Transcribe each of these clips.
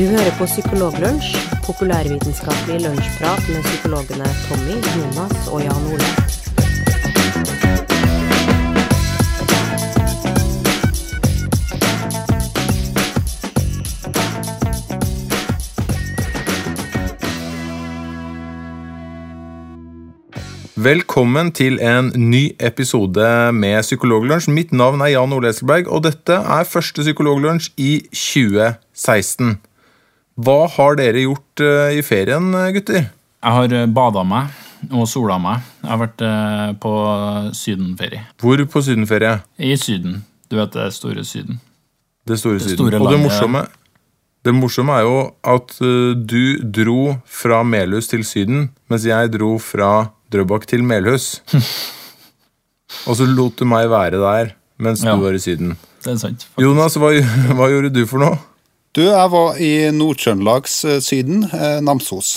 Du hører på Psykologlunsj, populærvitenskapelig lunsjprat med psykologene Tommy, Jonas og Jan Ole. Velkommen til en ny episode med Psykologlunsj. Mitt navn er Jan Ole Eskelberg, og dette er første Psykologlunsj i 2016. Hva har dere gjort eh, i ferien, gutter? Jeg har bada meg og sola meg. Jeg har vært eh, på sydenferie. Hvor på sydenferie? I Syden. Du vet det store Syden. Det store Det Syden. store og det morsomme, det morsomme er jo at eh, du dro fra Melhus til Syden, mens jeg dro fra Drøbak til Melhus. og så lot du meg være der mens Ja. du var i Syden. Det er sant. faktisk. Jonas, hva, hva gjorde du for noe? Du, jeg var i Nord-Trøndelags eh, Syden, eh, Namsos.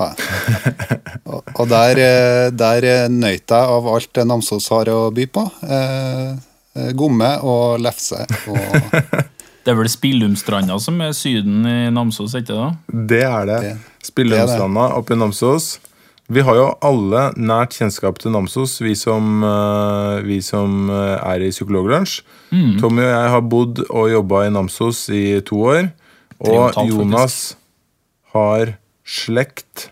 og der, eh, der nøt jeg av alt Namsos har å by på. Gomme og lefse. Og Det er vel Spillumstranda som er Syden i Namsos, ikke det? Det er det. Det- Spillumstranda oppe i Namsos. Vi har jo alle nært kjennskap til Namsos, vi som, eh, vi som eh, er i Psykologlunsj. Tommy og jeg har bodd og jobba i Namsos i to år. Og Jonas har slekt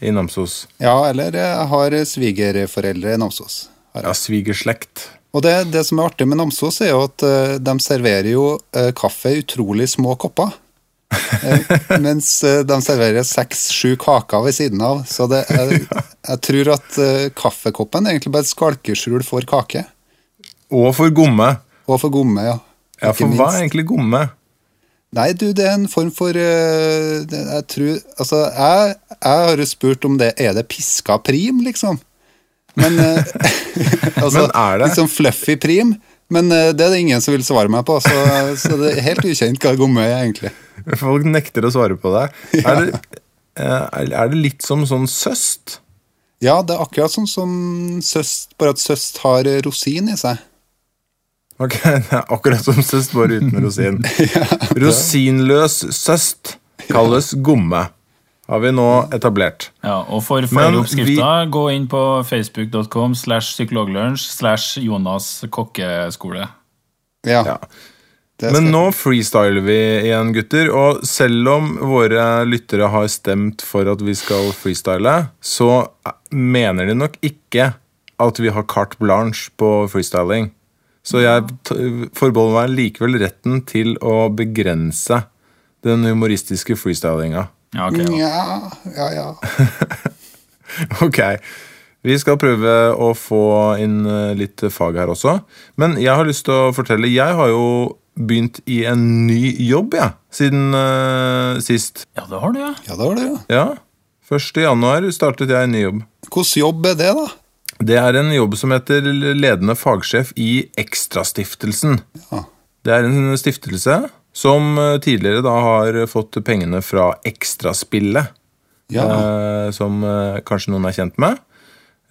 i Namsos. ja, eller har svigerforeldre i Namsos. Ja, svigerslekt. Og det, det som er artig med Namsos, er jo at eh, de serverer jo eh, kaffe i utrolig små kopper. Eh, mens eh, de serverer seks-sju kaker ved siden av. Så det, jeg, jeg tror at eh, kaffekoppen er egentlig bare et skalkeskjul for kake. Og for gomme. Og for gomme, ja. Ja, for hva er egentlig gomme? Nei, du, det er en form for Jeg tror Altså, jeg, jeg har jo spurt om det Er det piska prim, liksom? Men altså, Men er det? Sånn fluffy prim. Men eh, det er det ingen som vil svare meg på, så, så det er helt ukjent hva gomme er, egentlig. Folk nekter å svare på det. Er det, eh, er det litt som sånn søst? Ja, det er akkurat sånn som søst, bare at søst har rosin i seg. Ok, det er akkurat som søst, bare uten rosin. Rosinløs søst kalles gomme. Har vi nå etablert. Ja, og for flere oppskrifter, vi... gå inn på facebook.com slash psykologlunsj slash Jonas kokkeskole. Ja. Ja. Men nå freestyler vi igjen, gutter. Og selv om våre lyttere har stemt for at vi skal freestyle, så mener de nok ikke at vi har carte blanche på freestyling. Så jeg forbeholder meg likevel retten til å begrense den humoristiske freestylinga. Ja, ok. da. Ja, ja, ja. Ok. Vi skal prøve å få inn eh, litt fag her også. Men jeg har lyst til å fortelle Jeg har jo begynt i en ny jobb, jeg, siden uh, sist. Ja, det har du, ja. Ja, det har du, ja. Ja. 1. januar startet jeg en ny jobb. Hvilken jobb er det, da? Det er en jobb som heter ledende fagsjef i Ekstrastiftelsen. Ja. Det er en stiftelse som eh, tidligere da har fått pengene fra Ekstraspillet. Ja. eh, som eh, kanskje noen er kjent med.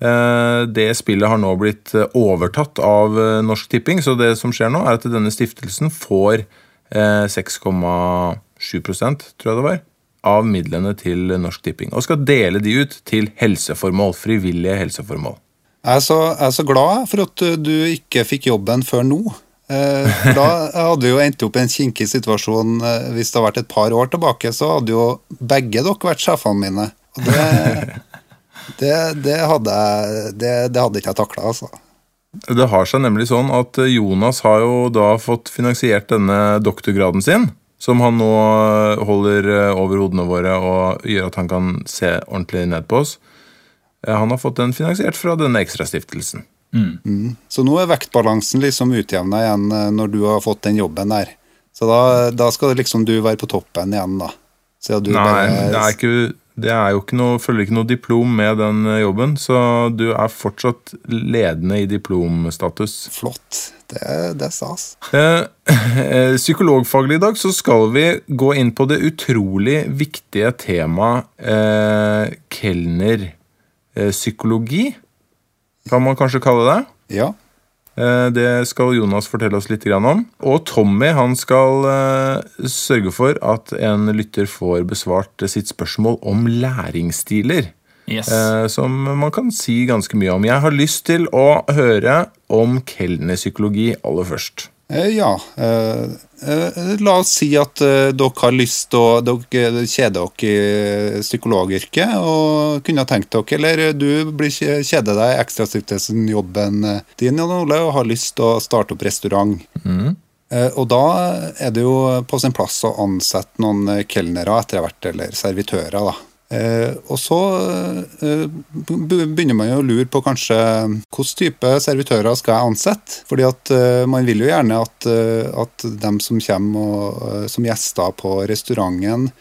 Eh, det spillet har nå blitt overtatt av Norsk Tipping, så det som skjer nå, er at denne stiftelsen får eh, 6,7 tror jeg det var, av midlene til Norsk Tipping. Og skal dele de ut til helseformål, frivillige helseformål. Jeg er, så, jeg er så glad for at du ikke fikk jobben før nå. Eh, da hadde vi jo endt opp i en kinkig situasjon eh, hvis det hadde vært et par år tilbake. Så hadde jo begge dere vært sjefene mine. Og det, det, det, hadde, jeg, det, det hadde ikke jeg takla, altså. Det har seg nemlig sånn at eh, Jonas har jo da fått finansiert denne doktorgraden sin, som han nå holder over hodene våre og gjør at han kan se ordentlig ned på oss. Han har fått den finansiert fra denne ekstrastiftelsen. Så nå er vektbalansen liksom utjevna igjen eh, når du har fått den jobben der. Så da, da skal liksom du være på toppen igjen, da. Nei, bare- det er, ikke, det er jo ikke noe, følger ikke noe diplom med den eh, jobben, så du er fortsatt ledende i diplomstatus. Flott. Det, det er stas. Eh, eh, Psykologfaglig i dag så skal vi gå inn på det utrolig viktige temaet eh, kelnerpsykologi. Kan man kanskje kalle det? Ja. Eh, Det skal Jonas fortelle oss litt om. Og Tommy han skal eh, sørge for at en lytter får besvart sitt spørsmål om læringsstiler. Yes. eh, Som man kan si ganske mye om. Jeg har lyst til å høre om kelnerpsykologi aller først. Eh, Ja. Eh, eh, La oss si at eh, dere har lyst til å Dere kjeder dere i psykologyrket og kunne tenkt dere Eller du blir kjeder deg i ekstrasykkelsen-jobben eh, din, Jan Ole, og har lyst til å starte opp restaurant. Mm. Og da er det jo på sin plass å ansette noen eh, kelnere etter hvert, eller servitører, da. Eh, og så eh, begynner man jo å lure på kanskje hvilken type servitører skal jeg ansette. Fordi at eh, man vil jo gjerne at, at dem som kommer og, som gjester på restauranten,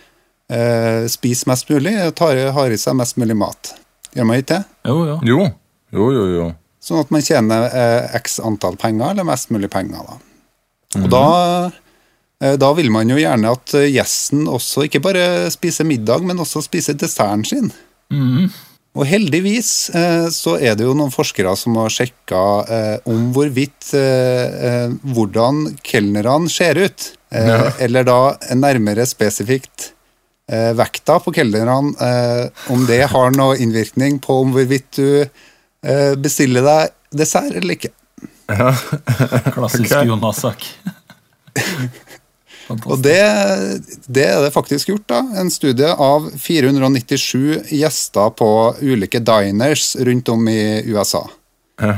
eh, spiser mest mulig, tar, har i seg mest mulig mat. Gjør man ikke det? Jo, jo. Jo, jo, jo. jo. Sånn at man tjener eh, x antall penger, eller mest mulig penger. da. Og mm -hmm. da vil man jo gjerne at eh, gjesten også ikke bare spiser middag, men også spiser desserten sin. Mm. Og heldigvis eh, så er det jo noen forskere som har sjekka eh, om hvorvidt eh, eh, hvordan kelnerne ser ut. Eh, Ja. Eller da nærmere spesifikt eh, vekta på kelnerne. Eh, om det har noe innvirkning på om hvorvidt du eh, bestiller deg dessert eller ikke. Ja. Klassisk okay. Jonas-sak. Og det, det er det faktisk gjort. da, En studie av 497 gjester på ulike diners rundt om i USA. Ja.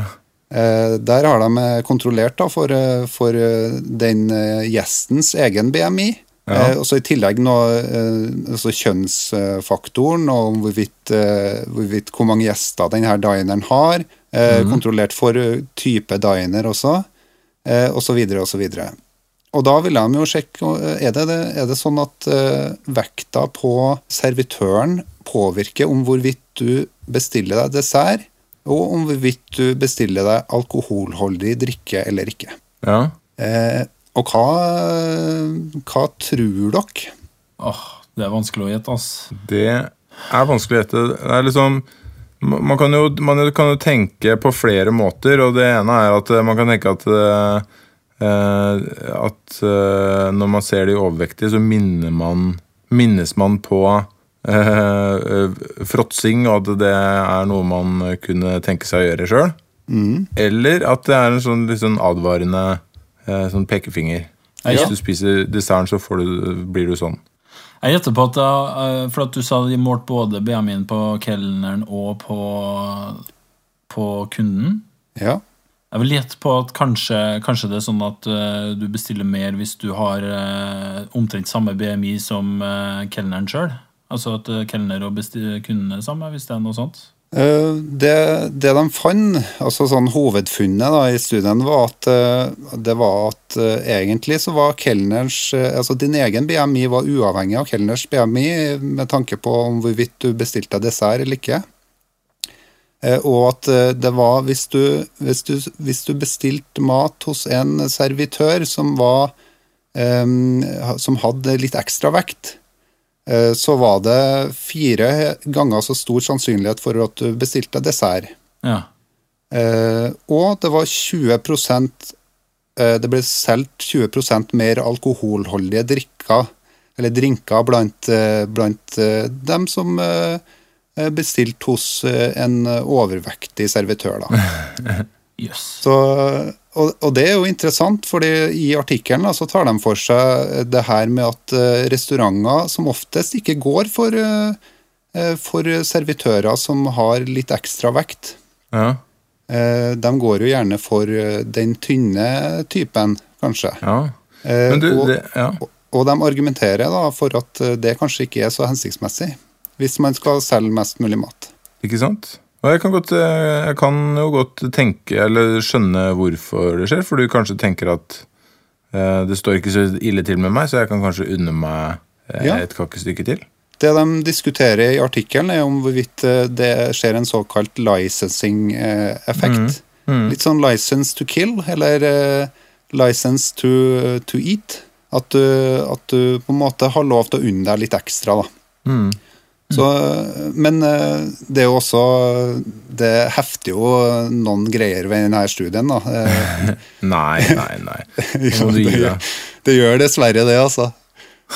Eh, Der har de kontrollert da, for, eh, for eh, den eh, gjestens egen BMI. Ja. Eh, og så I tillegg noe, eh, altså kjønnsfaktoren og hvorvidt, eh, hvorvidt hvor mange gjester denne dineren har. Mm. Kontrollert for eh, type diner også, eh, og så videre og da vil de jo sjekke eh, er det, er det sånn at eh, vekta på servitøren påvirker om hvorvidt du bestiller deg dessert, og om hvorvidt du bestiller deg alkoholholdig drikke eller ikke. ja. Eh, og hva, hva tror dere? Åh, det er vanskelig å gjette, ass. Det er vanskelig å gjette. Det er liksom man kan, jo, man kan jo tenke på flere måter, og det ene er at eh, man kan tenke at At eh, når man ser de overvektige, så minner man, minnes man på eh, eh, fråtsing, og at det er noe man kunne tenke seg å gjøre sjøl. Eller at det er en sånn sånn advarende eh, sånn pekefinger. Ja. Hvis du spiser desserten, så får du, blir du sånn. Jeg gjetter på at da, eh, for at du sa de målte både BMI-en på kelneren og på, på kunden. Ja. Jeg vil gjette på at kanskje, kanskje det er sånn at uh, du bestiller mer hvis du har uh, omtrent samme BMI som uh, kelneren sjøl. Altså at uh, kelner og kundene er samme, hvis det er noe sånt. Det, det de fant, altså sånn hovedfunnet da, i studien, var at, det var at egentlig så var kelners Altså din egen BMI var uavhengig av kelners BMI med tanke på om hvorvidt du bestilte dessert eller ikke. Eh, Og at eh, det var hvis du, hvis du, hvis du bestilte mat hos en servitør som var eh, Som hadde litt ekstra vekt, så var det fire ganger så stor sannsynlighet for at du bestilte dessert. Ja. Og det var 20 eh, Det ble solgt 20% mer alkoholholdige drikker, eller drinker, blant, blant dem som eh, eh, hos eh, en overvektig servitør. da. yes. Så, og, og det er jo interessant, fordi i artikkelen så tar de for seg det her med at eh, restauranter som oftest ikke går for, eh, eh, for servitører som har litt ekstra vekt. Ja, Eh, De går jo gjerne for eh, den tynne typen, kanskje. ja. Eh, Men du, og, det, ja. og de argumenterer da for at eh, det kanskje ikke er så hensiktsmessig, hvis man skal selge mest mulig mat. Ikke sant? Og jeg kan, godt, eh, jeg kan jo godt tenke, eller skjønne hvorfor det skjer, for du kanskje tenker at eh, det står ikke så ille til med meg, så jeg kan kanskje unne meg eh, Ja. et kakestykke til. Det de diskuterer i artikkelen, er om hvorvidt eh, det skjer en såkalt licensing-effekt. Mm. Litt sånn license to kill, eller uh, license to, to eat. At du, at du på en måte har lov til å unne deg litt ekstra. da. Mm. Så, men eh, det er jo også Det hefter jo noen greier ved denne studien, da. Nei, nei, nei. Jo, det, det gjør dessverre det, altså.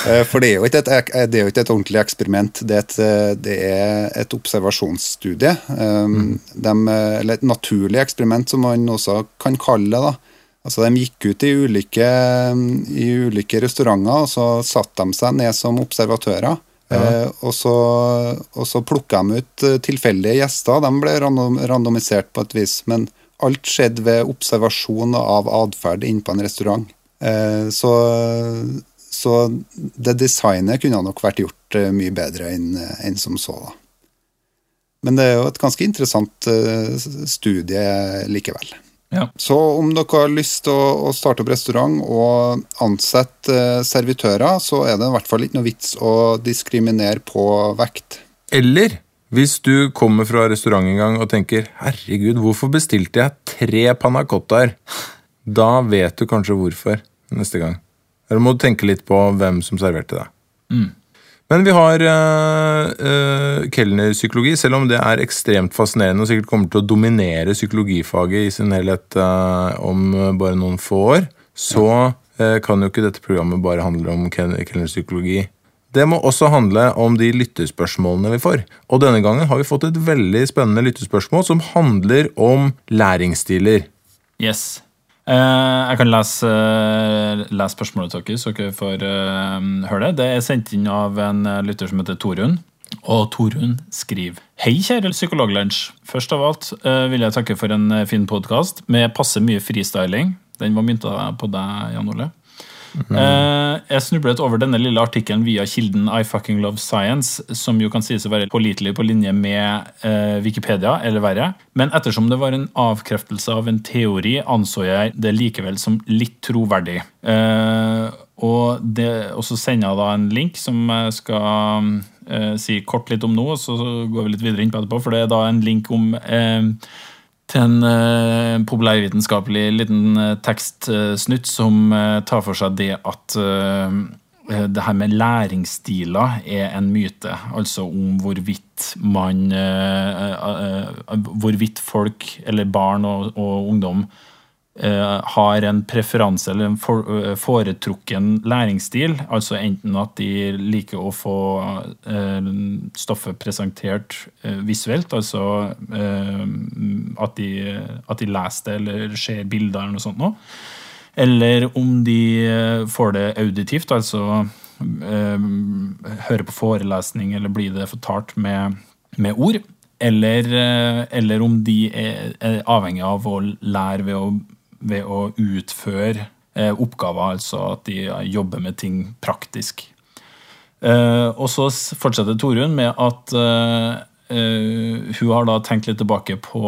Eh, For det er, et, det er jo ikke et ordentlig eksperiment, det er et, eh, det er et observasjonsstudie. Mm. dem, eh, eller et naturlig eksperiment, som man også kan kalle det. da. Altså, De gikk ut i ulike, i ulike restauranter, og så satte de seg ned som observatører. Eh, og så, og så plukka de ut eh, tilfeldige gjester. De ble random, randomisert på et vis. Men alt skjedde ved observasjon av atferd inne på en restaurant. Eh, så, så det designet kunne nok vært gjort eh, mye bedre enn en som så. da. Men det er jo et ganske interessant eh, studie likevel. Ja. Så om dere har lyst til å, å starte opp restaurant og ansette eh, servitører, så er det i hvert fall ikke noe vits å diskriminere på vekt. Eller hvis du kommer fra restaurant en gang og tenker 'herregud, hvorfor bestilte jeg tre panna cottaer', da vet du kanskje hvorfor neste gang. Eller må du tenke litt på hvem som serverte deg. Men vi har uh, kelnerpsykologi, selv om det er ekstremt fascinerende og sikkert kommer til å dominere psykologifaget i sin helhet eh, om bare noen få år, så eh, kan jo ikke dette programmet bare handle om kel- kelnerpsykologi. Det må også handle om de lyttespørsmålene vi får. Og denne gangen har vi fått et veldig spennende lyttespørsmål som handler om læringsstiler. Yes. Eh, jeg kan lese, eh, lese spørsmålet deres, så dere får eh, høre det. Det er sendt inn av en lytter som heter Torunn. Og Torunn skriver Hei, kjære Psykologlunsj. Først av alt vil jeg takke for en fin podkast med passe mye freestyling. Den var mynta på deg, Jan Ole. Eh, jeg snublet over denne lille artikkelen via kilden I fucking love science, som jo kan sies å være pålitelig på linje med eh, Wikipedia, eller verre. Men ettersom det var en avkreftelse av en teori, anså jeg det likevel som litt troverdig. Eh, og, det, og så sender jeg da en link som jeg skal si kort litt om nå, og så går vi litt videre inn på etterpå, for det er da en link om til en uh, populærvitenskapelig liten uh, tekstsnutt som uh, tar for seg det at eh, eh, det her med læringsstiler er en myte. Altså om hvorvidt man eh, eh, eh, Hvorvidt folk, eller barn og, og ungdom, eh, har en preferanse eller en eh, foretrukken læringsstil. Altså enten at de liker å få eh, stoffet presentert eh, visuelt, altså eh, at, de, at de leser det eller ser bilder eller noe sånt noe. Eller om de eh, får det auditivt, altså eh, hører på forelesning eller blir det fortalt med, med ord. Eller, eh, eller om de er, er avhengig av å lære ved å, ved å utføre eh, oppgaver, altså at de jobber med ting praktisk. Eh, og så fortsetter Torunn med at eh, eh, hun har da tenkt litt tilbake på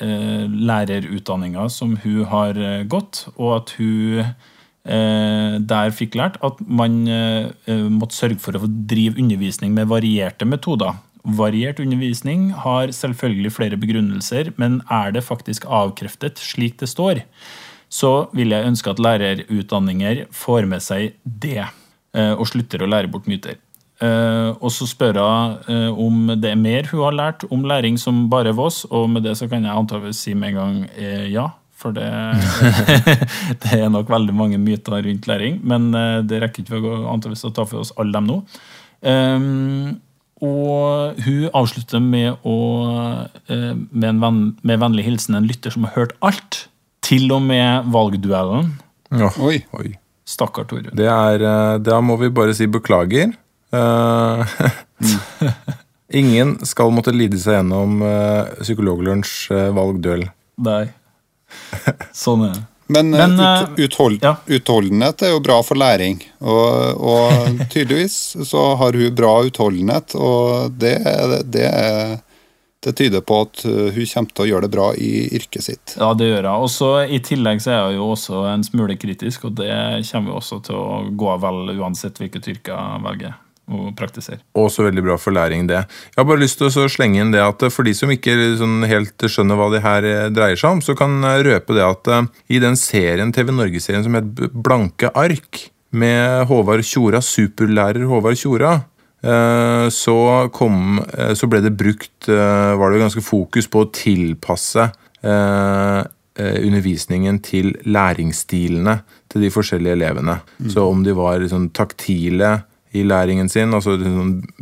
lærerutdanninga som hun har eh, gått, og at hun eh, der fikk lært at man eh, eh, måtte sørge for å drive undervisning med varierte metoder. Variert undervisning har selvfølgelig flere begrunnelser, men er det faktisk avkreftet slik det står, så vil jeg ønske at lærerutdanninger får med seg det, eh, og slutter å lære bort myter. Eh, og så spør hun eh, om det er mer hun har lært om læring som bare Voss, og med det så kan jeg antakeligvis si med en gang ja. For det, det er nok veldig mange myter rundt læring, men det rekker ikke vi å ta for oss alle dem nå. Um, og hun avslutter med, å, eh, med, en venn, med vennlig hilsen en lytter som har hørt alt, til og med valgduellen. Ja. Oi. oi. Stakkar Torunn. Det er, eh, da må vi bare si beklager. Eh, Ingen skal måtte lide seg gjennom uh, Psykologlunsj uh, valgduell. Nei. Sånn er det. Men, Men, eh, eh, ut, uthold, ja. utholdenhet er jo bra for læring. Og, og tydeligvis så har hun bra utholdenhet, og det, det, det tyder på at uh, hun kommer til å gjøre det bra i yrket sitt. Ja, det gjør hun. Og så I tillegg så er hun jo også en smule kritisk, og det kommer jo også til å gå vel uansett hvilket yrke jeg velger å praktisere. Også veldig bra for læring, det. Jeg har bare lyst til å slenge inn det at eh, for de som ikke sånn helt skjønner hva det her eh, dreier seg om, så kan jeg røpe det at eh, i den serien, TV Norge-serien som het Blanke ark, med Håvard Tjora, superlærer Håvard Tjora, eh, så, kom, eh, så ble det brukt eh, Var det ganske fokus på å tilpasse eh, eh, undervisningen til læringsstilene til de forskjellige elevene. Så om de var liksom taktile i læringen sin, altså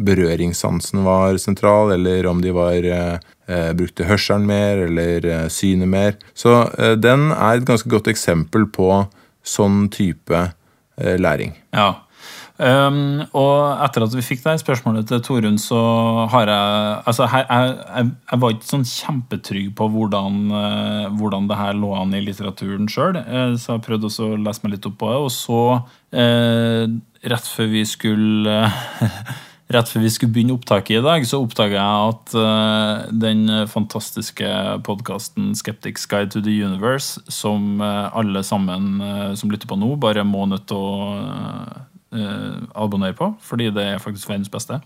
berøringssansen var sentral, eller om de var eh, eh, brukte hørselen mer eller eh, synet mer. Så eh, den er et ganske godt eksempel på sånn type eh, læring. Ja. Um, og etter at vi fikk det spørsmålet til Torunn, så har jeg Altså, jeg, jeg, jeg var ikke sånn kjempetrygg på hvordan, uh, hvordan det her lå an i litteraturen sjøl, så jeg prøvde også å lese meg litt opp på det. Og så, eh, rett før vi skulle Rett før vi skulle begynne opptaket i dag, så oppdaga jeg at eh, den fantastiske podkasten Skeptics Guide to the Universe, som eh, alle sammen eh, som lytter på nå, bare må nødt til å abonnere på, fordi det er faktisk verdens beste.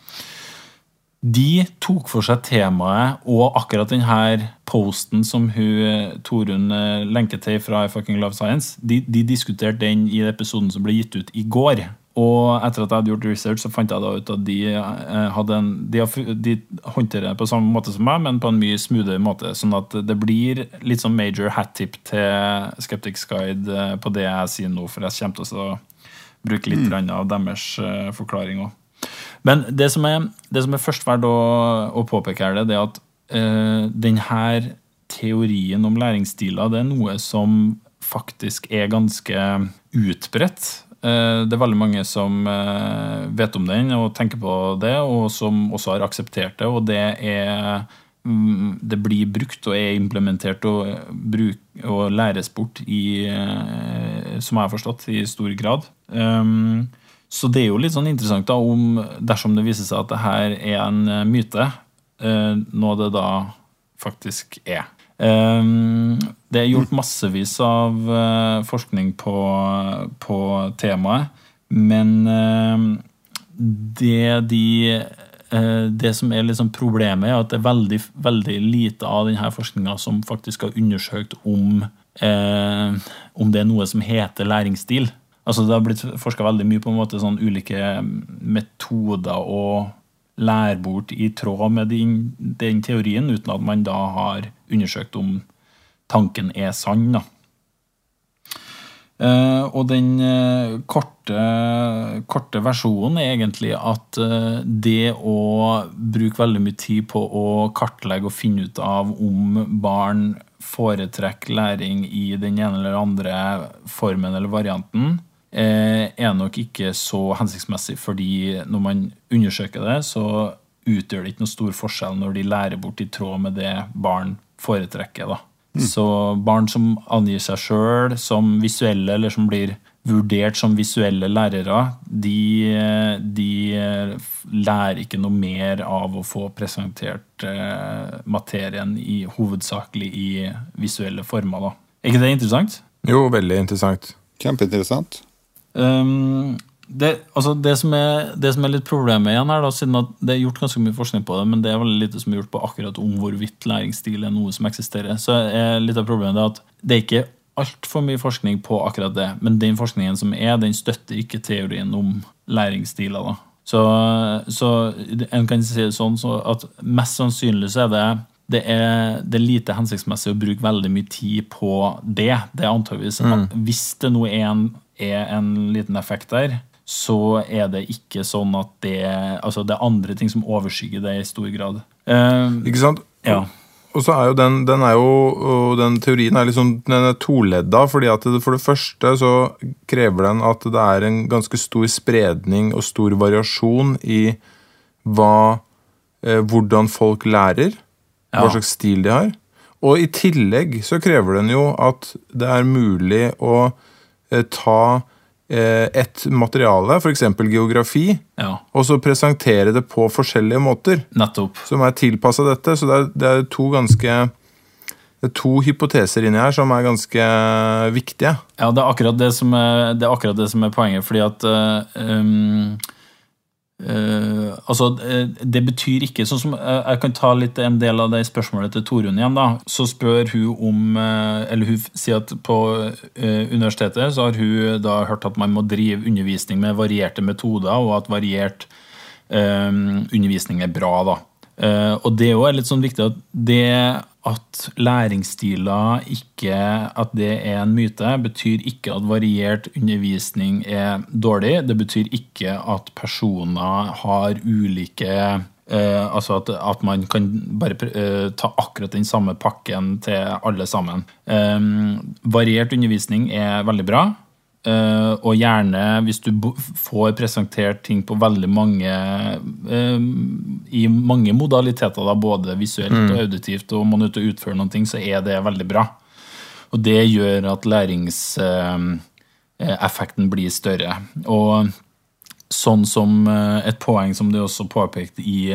De tok for seg temaet og akkurat denne posten som hun, Torunn lenker til fra I Fucking Love Science. De, de diskuterte den i episoden som ble gitt ut i går. Og etter at jeg hadde gjort research, så fant jeg da ut at de, eh, en, de, de håndterer det på samme måte som meg, men på en mye smoothere måte. Sånn at det blir litt sånn major hat-tip til Skeptics Guide eh, på det jeg sier nå, for jeg kommer til å bruke litt mm. av deres eh, forklaring òg. Men det som er, det som er først verdt å, å påpeke her, det er at øh, denne teorien om læringsstiler det er noe som faktisk er ganske utbredt. Eh, det er veldig mange som eh, vet om den og tenker på det, og som også har akseptert det. Og det er mm, det blir brukt og er implementert og, bruk, og læres bort i, eh, som jeg har forstått, i stor grad. Um, så det er jo litt sånn interessant da om dersom det viser seg at det her er en eh, myte, eh, noe det da faktisk er. Um, det er gjort massevis av eh, forskning på, på temaet, men eh, det de eh, det som er liksom problemet, er at det er veldig, veldig lite av denne forskninga som faktisk har undersøkt om, eh, om det er noe som heter læringsstil. Altså Det har blitt forska veldig mye på måte sånn ulike metoder å lære bort i tråd med den, den teorien, uten at man da har undersøkt om tanken er sann. da. Eh, og den eh, korte, korte versjonen er egentlig at eh, det å bruke veldig mye tid på å kartlegge og finne ut av om barn foretrekker læring i den ene eller andre formen eller varianten, er nok ikke så hensiktsmessig, fordi når man undersøker det, så utgjør det ikke noe stor forskjell når de lærer bort i tråd med det barn foretrekker. da. Så barn som angir seg sjøl som visuelle, eller som blir vurdert som visuelle lærere, de, de lærer ikke noe mer av å få presentert eh, materien i, hovedsakelig i visuelle former. Da. Er ikke det interessant? Jo, veldig interessant. Kjempeinteressant. Um, det, altså det, som er, det som er litt problemet igjen her, da, siden at det er gjort ganske mye forskning på det, men det er veldig lite som er gjort på akkurat om hvorvidt læringsstil er noe som eksisterer, så er litt av problemet det at det er ikke altfor mye forskning på akkurat det, men den forskningen som er, den støtter ikke teorien om læringsstiler. da. Så, så en kan si det sånn så at mest sannsynlig så er det det er, det er lite hensiktsmessig å bruke veldig mye tid på det. Det er antageligvis mm. Hvis det nå er en, er en liten effekt der, så er det ikke sånn at det Altså, det er andre ting som overskygger det i stor grad. Uh, Ikke sant? ja. Og så er jo den, den er jo, den teorien er liksom, den er toledda, fordi at det, for det første så krever den at det er en ganske stor spredning og stor variasjon i hva, eh, hvordan folk lærer, Ja. hva slags stil de har. Og i tillegg så krever den jo at det er mulig å ta eh, et materiale, f.eks. geografi, ja, og så presentere det på forskjellige måter nettopp. som er tilpassa dette. Så det er, det er to ganske det er to hypoteser inni her som er ganske viktige. Ja, det er akkurat det som er, det er, det som er poenget, fordi at eh, um, eh, Altså, eh, det betyr ikke Sånn som eh, Jeg kan ta litt en del av det spørsmålet til Torunn igjen, da. Så spør hun om Eller hun sier at på universitetet så har hun da hørt at man må drive undervisning med varierte metoder, og at variert undervisning er bra, da. og det er jo litt sånn viktig at det at læringsstiler ikke At det er en myte, betyr ikke at variert undervisning er dårlig. Det betyr ikke at personer har ulike Uh, altså at, at, man kan bare uh, ta akkurat den samme pakken til alle sammen. Um, variert undervisning er veldig bra. Uh, og gjerne, hvis du får presentert ting på veldig mange uh, I mange modaliteter, da, både visuelt mm. og auditivt, og man er ute og utfører noen ting, så er det veldig bra. Og det gjør at læringseffekten uh, blir større. Og sånn som et poeng som du også påpekte i,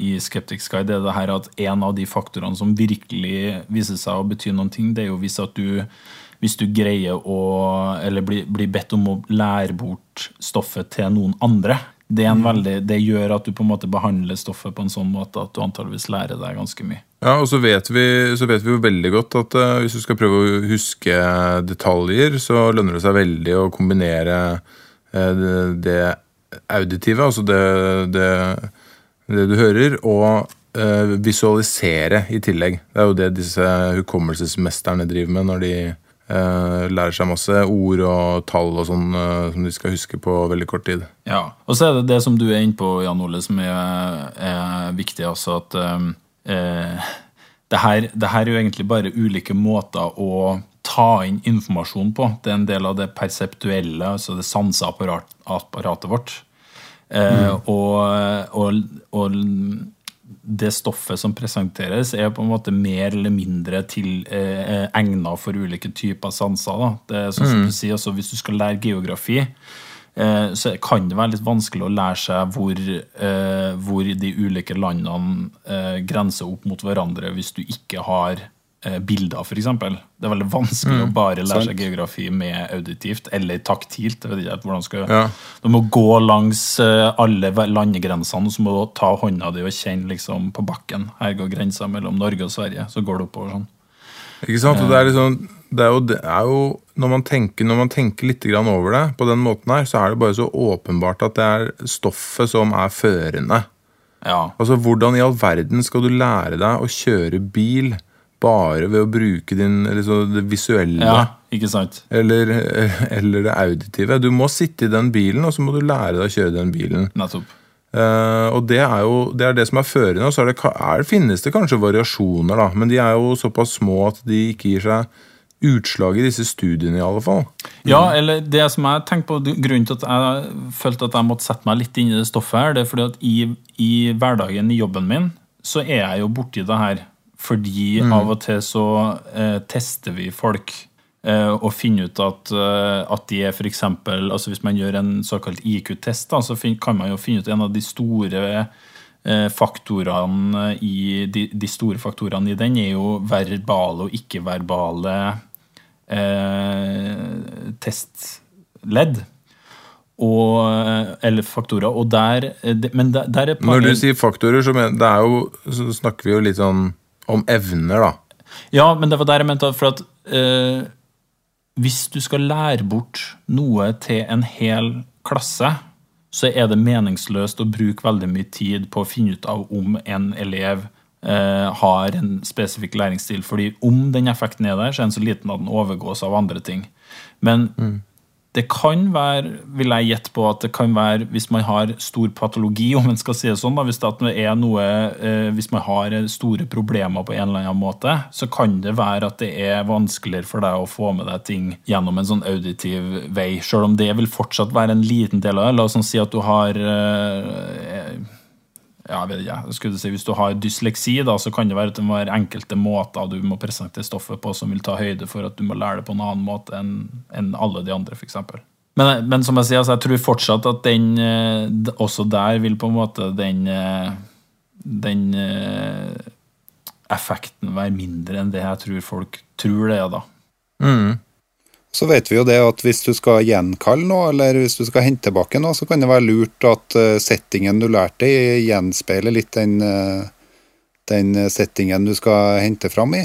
i Skeptics Guide, det er det her at en av de faktorene som virkelig viser seg å bety noen ting, det er jo hvis at du hvis du greier å Eller blir, blir bedt om å lære bort stoffet til noen andre. Det, mm. veldig, det, gjør at du på en måte behandler stoffet på en sånn måte at du antageligvis lærer deg ganske mye. Ja, og så vet vi, så vet vi jo veldig godt at uh, hvis du skal prøve å huske detaljer, så lønner det seg veldig å kombinere uh, det, det, auditive, altså det, det, det, du hører, og uh, visualisere i tillegg. Det er jo det disse hukommelsesmesterne driver med når de lærer seg masse ord og tall og sånn uh, som de skal huske på veldig kort tid. Ja, Og så er det det som du er inne på, Jan Ole, som er, er viktig. altså at um, uh, det, her, det, her, er jo egentlig bare ulike måter å ta inn informasjon på. Det er en del av det perseptuelle, altså det sanseapparatet vårt. Mm. Og, og, og det stoffet som presenteres, er på en måte mer eller mindre til eh, egnet for ulike typer sanser. Da. Det er sånn som mm. du sier, altså, Hvis du skal lære geografi, eh, så kan det være litt vanskelig å lære seg hvor, eh, hvor de ulike landene eh, grenser opp mot hverandre hvis du ikke har bilder, f.eks. Det er veldig vanskelig mm, å bare lære sant. seg geografi med auditivt eller taktilt. Skal ja. Du må gå langs eh, alle landegrensene, og så må du ta hånda di og kjenne liksom på bakken. Her går grensa mellom Norge og Sverige. Så går det oppover sånn. Ikke sant? Og det er liksom det er jo, det er jo når, man tenker, når man tenker litt over det på den måten her, så er det bare så åpenbart at det er stoffet som er førende. Ja. Altså, Hvordan i all verden skal du lære deg å kjøre bil bare ved å bruke din, liksom, det visuelle. Ja, ikke sant. Eller, eller, det auditive. Du må sitte i den bilen, og så må du lære deg å kjøre den bilen. Nettopp. Uh, og det er jo det, er det som er førende. Og så er det, er, finnes det kanskje variasjoner, da, men de er jo såpass små at de ikke gir seg utslag i disse studiene, i alle fall. Ja, eller det som jeg tenker på, Grunnen til at jeg følte at jeg måtte sette meg litt inn i det stoffet, her, det er fordi at i, i hverdagen i jobben min så er jeg jo borti det her fordi mm. av og til så eh, tester vi folk eh, og finner ut at, eh, at de er f.eks. Altså hvis man gjør en såkalt IQ-test, så kan man jo finne ut en av de store eh, faktorene i de, de, store faktorene i den er jo verbale og ikke-verbale eh, testledd. Og, eller faktorer. Og der, men der, der er Når du sier faktorer, så, men, jo, så snakker vi jo litt sånn om evner, da. Ja, men det var der jeg mente for at eh, hvis du skal lære bort noe til en hel klasse, så er det meningsløst å bruke veldig mye tid på å finne ut av om en elev eh, har en spesifikk læringsstil. fordi om den effekten er der, så er den så liten at den overgås av andre ting. Men mm. Det kan være, vil jeg gjette på, at det kan være hvis man har stor patologi, om man skal si det sånn, da, hvis, det er noe, eh, hvis man har store problemer på en eller annen måte, så kan det være at det er vanskeligere for deg å få med deg ting gjennom en sånn auditiv vei, selv om det vil fortsatt være en liten del av det. La oss sånn si at du har eh, ja, jeg vet ikke, skulle si, Hvis du har dysleksi, da, så kan det være at det må være enkelte måter du må presentere stoffet på som vil ta høyde for at du må lære det på en annen måte enn en alle de andre, f.eks. Men, men som jeg sier, altså, jeg tror fortsatt at den eh, også der vil på en måte den, eh, den eh, effekten være mindre enn det jeg tror folk tror det er, da. Mm. Så vet vi jo det at hvis du skal gjenkalle noe, eller hvis du skal hente tilbake noe, så kan det være lurt at eh, settingen du lærte i, gjenspeiler litt den, eh, den settingen du skal hente fram i.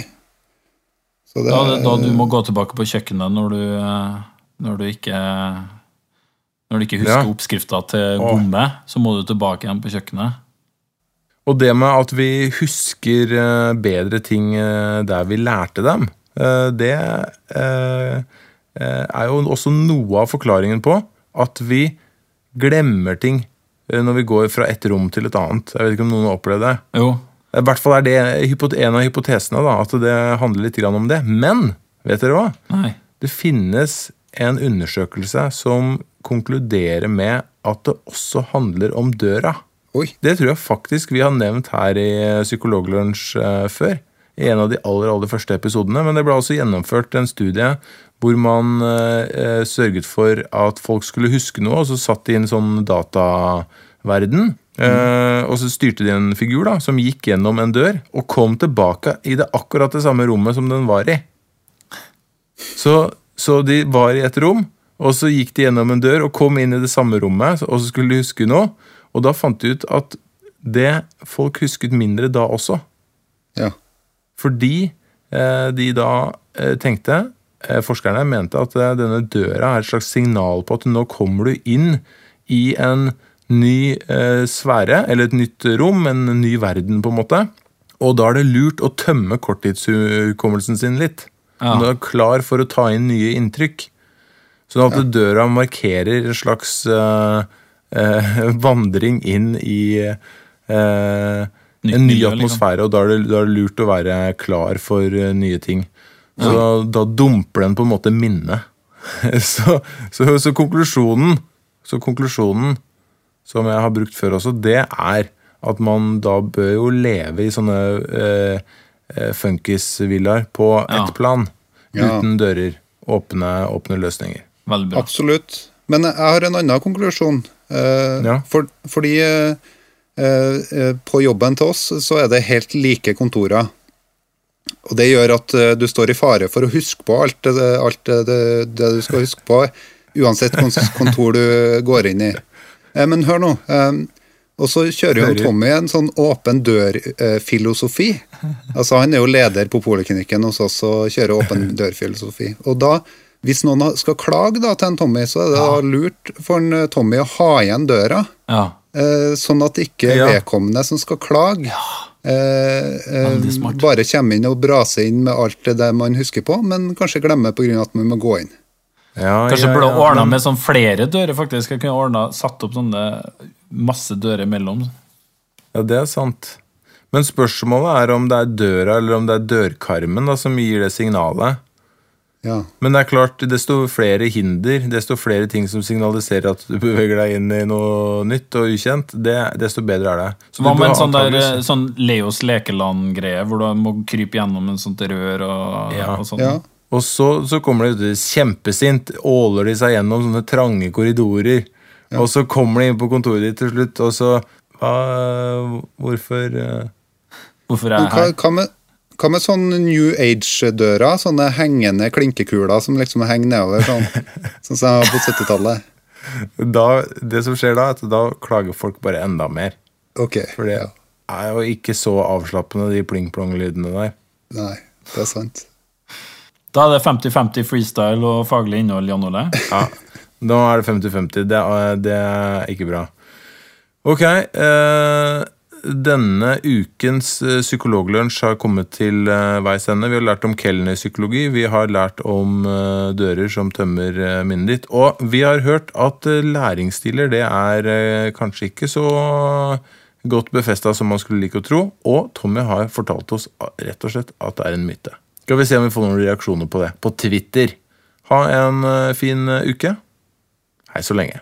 Det, da, da du må gå tilbake på kjøkkenet når du, eh, når du ikke Når du ikke husker Ja. oppskrifta til gomme, så må du tilbake igjen på kjøkkenet. Og det med at vi husker bedre ting der vi lærte dem, det er jo også noe av forklaringen på at vi glemmer ting eh, når vi går fra et rom til et annet. Jeg vet ikke om noen har opplevd det. Jo. I hvert fall er det en av hypotesene, da, at det handler litt grann om det. Men vet dere hva? Nei. Det finnes en undersøkelse som konkluderer med at det også handler om døra. Oi. Det tror jeg faktisk vi har nevnt her i Psykologlunsj eh, før. I en av de aller, aller første episodene. Men det ble altså gjennomført en studie hvor man eh, sørget for at folk skulle huske noe, og så satt de i en sånn dataverden. Eh, og så styrte de en figur da, som gikk gjennom en dør og kom tilbake i det akkurat det samme rommet som den var i. Så, så de var i et rom, og så gikk de gjennom en dør og kom inn i det samme rommet, og så skulle de huske noe. Og da fant de ut at det folk husket mindre da også. Ja. Fordi eh, de da eh, tenkte eh, Forskerne mente at eh, denne døra er et slags signal på at nå kommer du inn i en ny eh, sfære, eller et nytt rom, en ny verden, på en måte. Og da er det lurt å tømme korttidshukommelsen sin litt. Ja. Du er klar for å ta inn nye inntrykk. Sånn at døra markerer en slags eh, eh, vandring inn i eh, en ny liksom. atmosfære, og da er, det, da er det lurt å være klar for eh, nye ting. Så da, da dumper den på en måte minnet. så, så, så konklusjonen Så konklusjonen som jeg har brukt før også, det er at man da bør jo leve i sånne eh, eh, funkisvillaer på Ja. ett plan. Ja. Uten dører. Åpne, åpne løsninger. Veldig bra. Absolutt. Men jeg har en annen konklusjon. Eh, Ja. for, fordi eh, eh, på jobben til oss så er det helt like kontorer. Og det gjør at eh, du står i fare for å huske på alt, det, alt det, det, det du skal huske på, uansett hvilket kontor du går inn i. Eh, men hør nå. Eh, og så kjører jo Tommy en sånn åpen dør-filosofi. altså Han er jo leder på poliklinikken hos oss og kjører åpen dør-filosofi. Og da, hvis noen skal klage da til en Tommy, så er det da lurt for en Tommy å ha igjen døra. Ja. Eh, sånn at ikke Ja. vedkommende som skal klage, eh, eh, smart. bare kommer inn og braser inn med alt det der man husker på, men kanskje glemmer pga. at man må gå inn. Ja, Kanskje ja, burde ordna men- med sånn flere dører, faktisk. Jeg kunne ordnet, satt opp sånne masse dører mellom. Ja, det er sant. Men spørsmålet er om det er døra eller om det er dørkarmen da, som gir det signalet. Ja. Men det er klart, desto flere hinder, desto flere ting som signaliserer at du beveger deg inn i noe nytt og ukjent, det, desto bedre er det. Så Hva med en sånn, der, sånn Leos lekeland-greie, hvor du må krype gjennom en sånt rør og, Ja. og sånn? ja. Og så, så kommer de ut kjempesint, åler de seg gjennom sånne trange korridorer. Og så kommer de inn på kontoret ditt til slutt, og så hva, Hvorfor eh, Hvorfor er jeg jeg hva, her? hva, med, hva med sånn New Age-dører? Sånne hengende klinkekuler som liksom henger nedover, sånn, sånn som jeg har på 70-tallet? Det som skjer da, er at da klager folk bare enda mer. Ok. For det ja. er jo ikke så avslappende, de pling-plong-lydene der. Nei, det er sant. Da er det 50-50 freestyle og faglig innhold, Jan Ole. Ja, Nå er det 50-50. Det, det er ikke bra. Ok. Eh, denne ukens eh, psykologlunsj har kommet til eh, veis ende. Vi har lært om kelnerpsykologi, vi har lært om eh, dører som tømmer minnet ditt, og vi har hørt at læringsstiler det er kanskje ikke så godt befesta som man skulle like å tro, og Tommy har fortalt oss rett og slett at det er en myte. Skal vi se om vi får noen reaksjoner på det på Twitter. Ha en fin uke. Hei så lenge.